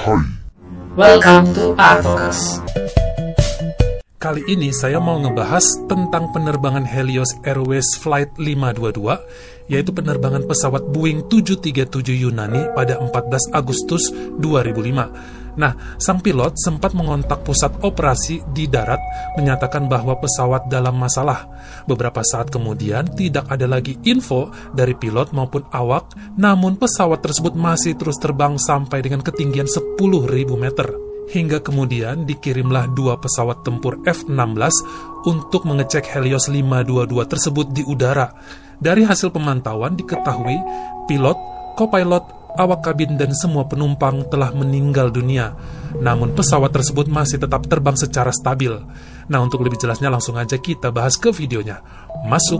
Hai, Welcome to Artocast. Kali ini saya mau ngebahas tentang penerbangan Helios Airways Flight 522, yaitu penerbangan pesawat Boeing 737 Yunani pada 14 Agustus 2005. Nah, sang pilot sempat mengontak pusat operasi di darat menyatakan bahwa pesawat dalam masalah. Beberapa saat kemudian tidak ada lagi info dari pilot maupun awak, namun pesawat tersebut masih terus terbang sampai dengan ketinggian 10.000 meter hingga kemudian dikirimlah dua pesawat tempur F-16 untuk mengecek Helios 522 tersebut di udara. Dari hasil pemantauan diketahui pilot, kopilot, awak kabin dan semua penumpang telah meninggal dunia. Namun pesawat tersebut masih tetap terbang secara stabil. Nah, untuk lebih jelasnya langsung aja kita bahas ke videonya. Masuk.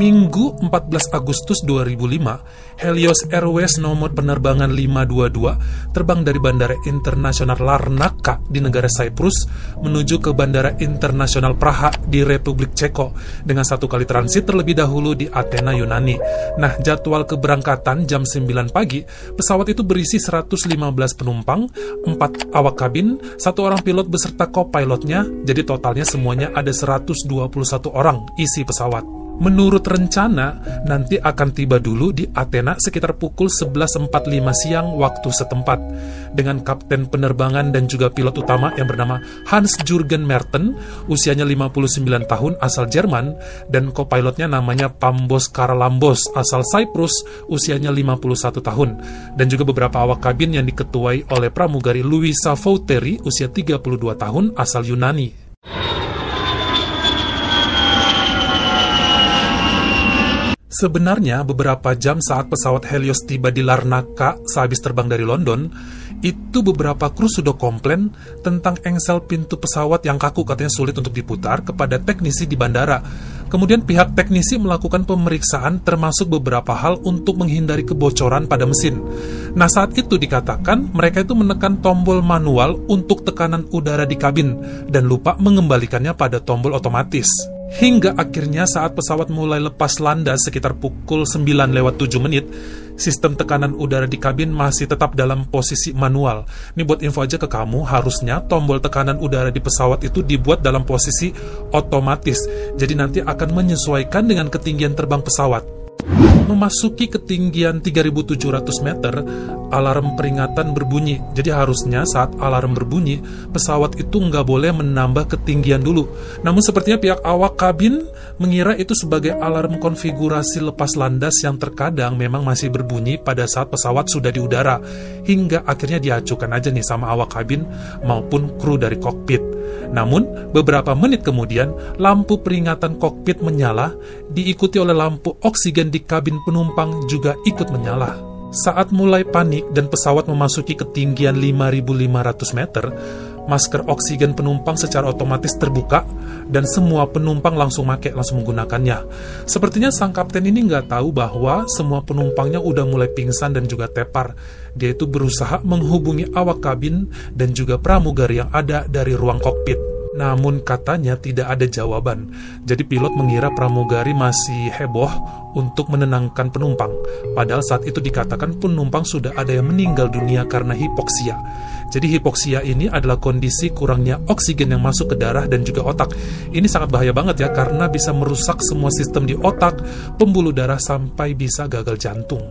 Minggu 14 Agustus 2005, Helios Airways nomor penerbangan 522 terbang dari Bandara Internasional Larnaca di negara Cyprus menuju ke Bandara Internasional Praha di Republik Ceko dengan satu kali transit terlebih dahulu di Athena, Yunani. Nah, jadwal keberangkatan jam 9 pagi, pesawat itu berisi 115 penumpang, 4 awak kabin, satu orang pilot beserta co-pilotnya, jadi totalnya semuanya ada 121 orang isi pesawat. Menurut rencana, nanti akan tiba dulu di Athena sekitar pukul 11.45 siang waktu setempat. Dengan kapten penerbangan dan juga pilot utama yang bernama Hans Jürgen Merten, usianya 59 tahun asal Jerman, dan co-pilotnya namanya Pambos Karalambos asal Cyprus, usianya 51 tahun. Dan juga beberapa awak kabin yang diketuai oleh pramugari Luisa Fauteri, usia 32 tahun asal Yunani. Sebenarnya beberapa jam saat pesawat Helios tiba di Larnaca sehabis terbang dari London, itu beberapa kru sudah komplain tentang engsel pintu pesawat yang kaku katanya sulit untuk diputar kepada teknisi di bandara. Kemudian pihak teknisi melakukan pemeriksaan termasuk beberapa hal untuk menghindari kebocoran pada mesin. Nah saat itu dikatakan mereka itu menekan tombol manual untuk tekanan udara di kabin dan lupa mengembalikannya pada tombol otomatis. Hingga akhirnya saat pesawat mulai lepas landas sekitar pukul 9 lewat 7 menit, sistem tekanan udara di kabin masih tetap dalam posisi manual. Ini buat info aja ke kamu, harusnya tombol tekanan udara di pesawat itu dibuat dalam posisi otomatis. Jadi nanti akan menyesuaikan dengan ketinggian terbang pesawat. Memasuki ketinggian 3700 meter, alarm peringatan berbunyi. Jadi harusnya saat alarm berbunyi, pesawat itu nggak boleh menambah ketinggian dulu. Namun sepertinya pihak awak kabin mengira itu sebagai alarm konfigurasi lepas landas yang terkadang memang masih berbunyi pada saat pesawat sudah di udara. Hingga akhirnya diacukan aja nih sama awak kabin maupun kru dari kokpit. Namun, beberapa menit kemudian, lampu peringatan kokpit menyala, diikuti oleh lampu oksigen di kabin penumpang juga ikut menyala. Saat mulai panik dan pesawat memasuki ketinggian 5.500 meter, masker oksigen penumpang secara otomatis terbuka dan semua penumpang langsung make, langsung menggunakannya. Sepertinya sang kapten ini nggak tahu bahwa semua penumpangnya udah mulai pingsan dan juga tepar. Dia itu berusaha menghubungi awak kabin dan juga pramugari yang ada dari ruang kokpit. Namun katanya tidak ada jawaban. Jadi pilot mengira pramugari masih heboh untuk menenangkan penumpang. Padahal saat itu dikatakan penumpang sudah ada yang meninggal dunia karena hipoksia. Jadi hipoksia ini adalah kondisi kurangnya oksigen yang masuk ke darah dan juga otak. Ini sangat bahaya banget ya karena bisa merusak semua sistem di otak, pembuluh darah sampai bisa gagal jantung.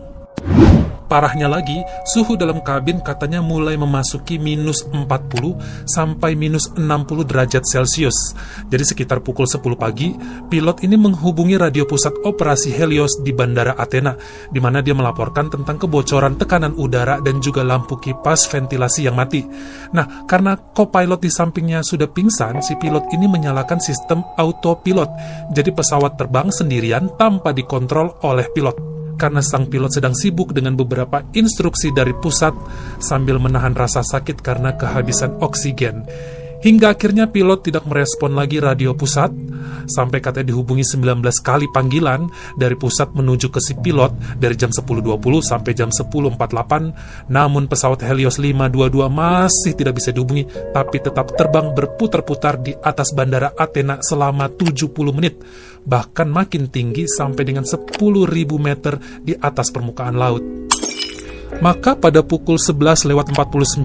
Parahnya lagi, suhu dalam kabin katanya mulai memasuki minus 40 sampai minus 60 derajat Celcius. Jadi sekitar pukul 10 pagi, pilot ini menghubungi radio pusat operasi Helios di Bandara Athena, di mana dia melaporkan tentang kebocoran tekanan udara dan juga lampu kipas ventilasi yang mati. Nah, karena co-pilot di sampingnya sudah pingsan, si pilot ini menyalakan sistem autopilot. Jadi pesawat terbang sendirian tanpa dikontrol oleh pilot karena sang pilot sedang sibuk dengan beberapa instruksi dari pusat sambil menahan rasa sakit karena kehabisan oksigen. Hingga akhirnya pilot tidak merespon lagi radio pusat, sampai katanya dihubungi 19 kali panggilan dari pusat menuju ke si pilot dari jam 10.20 sampai jam 10.48, namun pesawat Helios 522 masih tidak bisa dihubungi, tapi tetap terbang berputar-putar di atas bandara Athena selama 70 menit. bahkan makin tinggi sampai dengan 10.000 meter di atas permukaan laut. Maka pada pukul 11 lewat 49,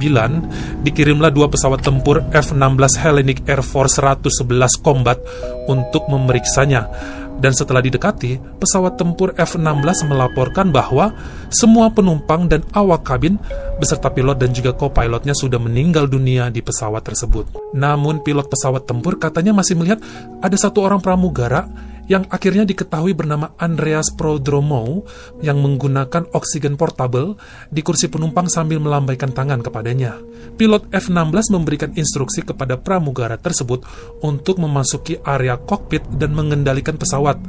dikirimlah dua pesawat tempur F-16 Hellenic Air Force 111 Combat untuk memeriksanya. Dan setelah didekati, pesawat tempur F-16 melaporkan bahwa semua penumpang dan awak kabin beserta pilot dan juga co-pilotnya sudah meninggal dunia di pesawat tersebut. Namun pilot pesawat tempur katanya masih melihat ada satu orang pramugara yang akhirnya diketahui bernama Andreas Prodromou yang menggunakan oksigen portable di kursi penumpang sambil melambaikan tangan kepadanya. Pilot F-16 memberikan instruksi kepada pramugara tersebut untuk memasuki area kokpit dan mengendalikan pesawat.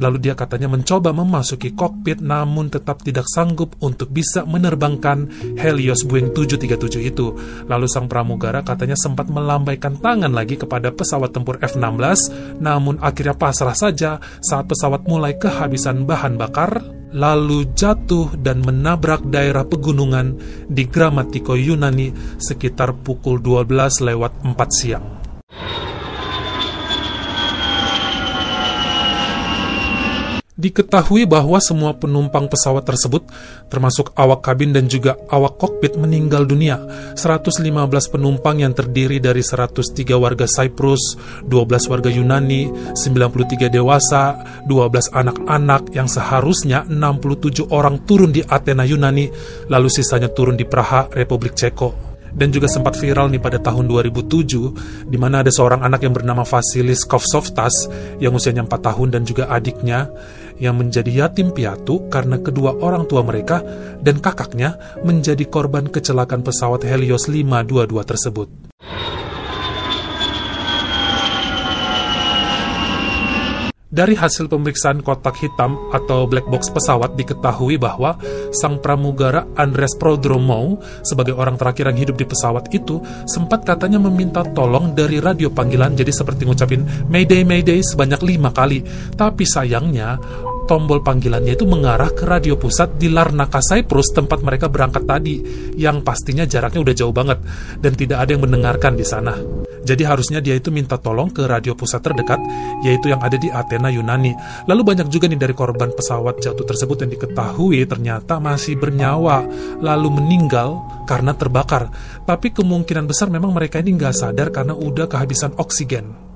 Lalu dia katanya mencoba memasuki kokpit namun tetap tidak sanggup untuk bisa menerbangkan Helios Boeing 737 itu. Lalu sang pramugara katanya sempat melambaikan tangan lagi kepada pesawat tempur F-16 namun akhirnya pasrah saja saat pesawat mulai kehabisan bahan bakar lalu jatuh dan menabrak daerah pegunungan di Gramatiko Yunani sekitar pukul 12 lewat 4 siang. Diketahui bahwa semua penumpang pesawat tersebut, termasuk awak kabin dan juga awak kokpit meninggal dunia. 115 penumpang yang terdiri dari 103 warga Cyprus, 12 warga Yunani, 93 dewasa, 12 anak-anak yang seharusnya 67 orang turun di Athena Yunani, lalu sisanya turun di Praha, Republik Ceko dan juga sempat viral nih pada tahun 2007 di mana ada seorang anak yang bernama Vasilis Kovsovtas yang usianya 4 tahun dan juga adiknya yang menjadi yatim piatu karena kedua orang tua mereka dan kakaknya menjadi korban kecelakaan pesawat Helios 522 tersebut. Dari hasil pemeriksaan kotak hitam atau black box pesawat diketahui bahwa sang pramugara Andres Prodromou sebagai orang terakhir yang hidup di pesawat itu sempat katanya meminta tolong dari radio panggilan jadi seperti ngucapin Mayday Mayday sebanyak lima kali. Tapi sayangnya tombol panggilannya itu mengarah ke radio pusat di Larnaca, Cyprus, tempat mereka berangkat tadi, yang pastinya jaraknya udah jauh banget, dan tidak ada yang mendengarkan di sana. Jadi harusnya dia itu minta tolong ke radio pusat terdekat, yaitu yang ada di Athena, Yunani. Lalu banyak juga nih dari korban pesawat jatuh tersebut yang diketahui ternyata masih bernyawa, lalu meninggal karena terbakar. Tapi kemungkinan besar memang mereka ini nggak sadar karena udah kehabisan oksigen.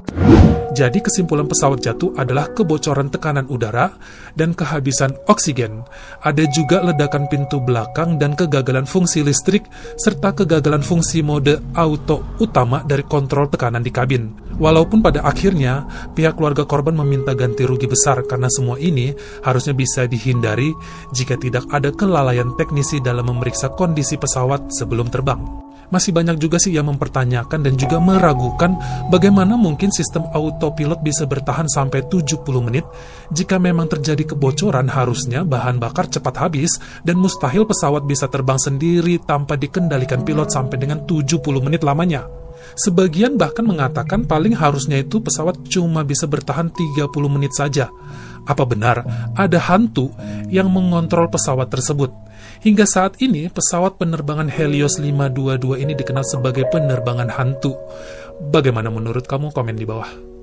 Jadi kesimpulan pesawat jatuh adalah kebocoran tekanan udara dan kehabisan oksigen. Ada juga ledakan pintu belakang dan kegagalan fungsi listrik serta kegagalan fungsi mode auto utama dari kontrol tekanan di kabin. Walaupun pada akhirnya pihak keluarga korban meminta ganti rugi besar karena semua ini harusnya bisa dihindari jika tidak ada kelalaian teknisi dalam memeriksa kondisi pesawat sebelum terbang masih banyak juga sih yang mempertanyakan dan juga meragukan bagaimana mungkin sistem autopilot bisa bertahan sampai 70 menit jika memang terjadi kebocoran harusnya bahan bakar cepat habis dan mustahil pesawat bisa terbang sendiri tanpa dikendalikan pilot sampai dengan 70 menit lamanya. Sebagian bahkan mengatakan paling harusnya itu pesawat cuma bisa bertahan 30 menit saja. Apa benar ada hantu yang mengontrol pesawat tersebut? Hingga saat ini, pesawat penerbangan Helios 522 ini dikenal sebagai penerbangan hantu. Bagaimana menurut kamu? Komen di bawah.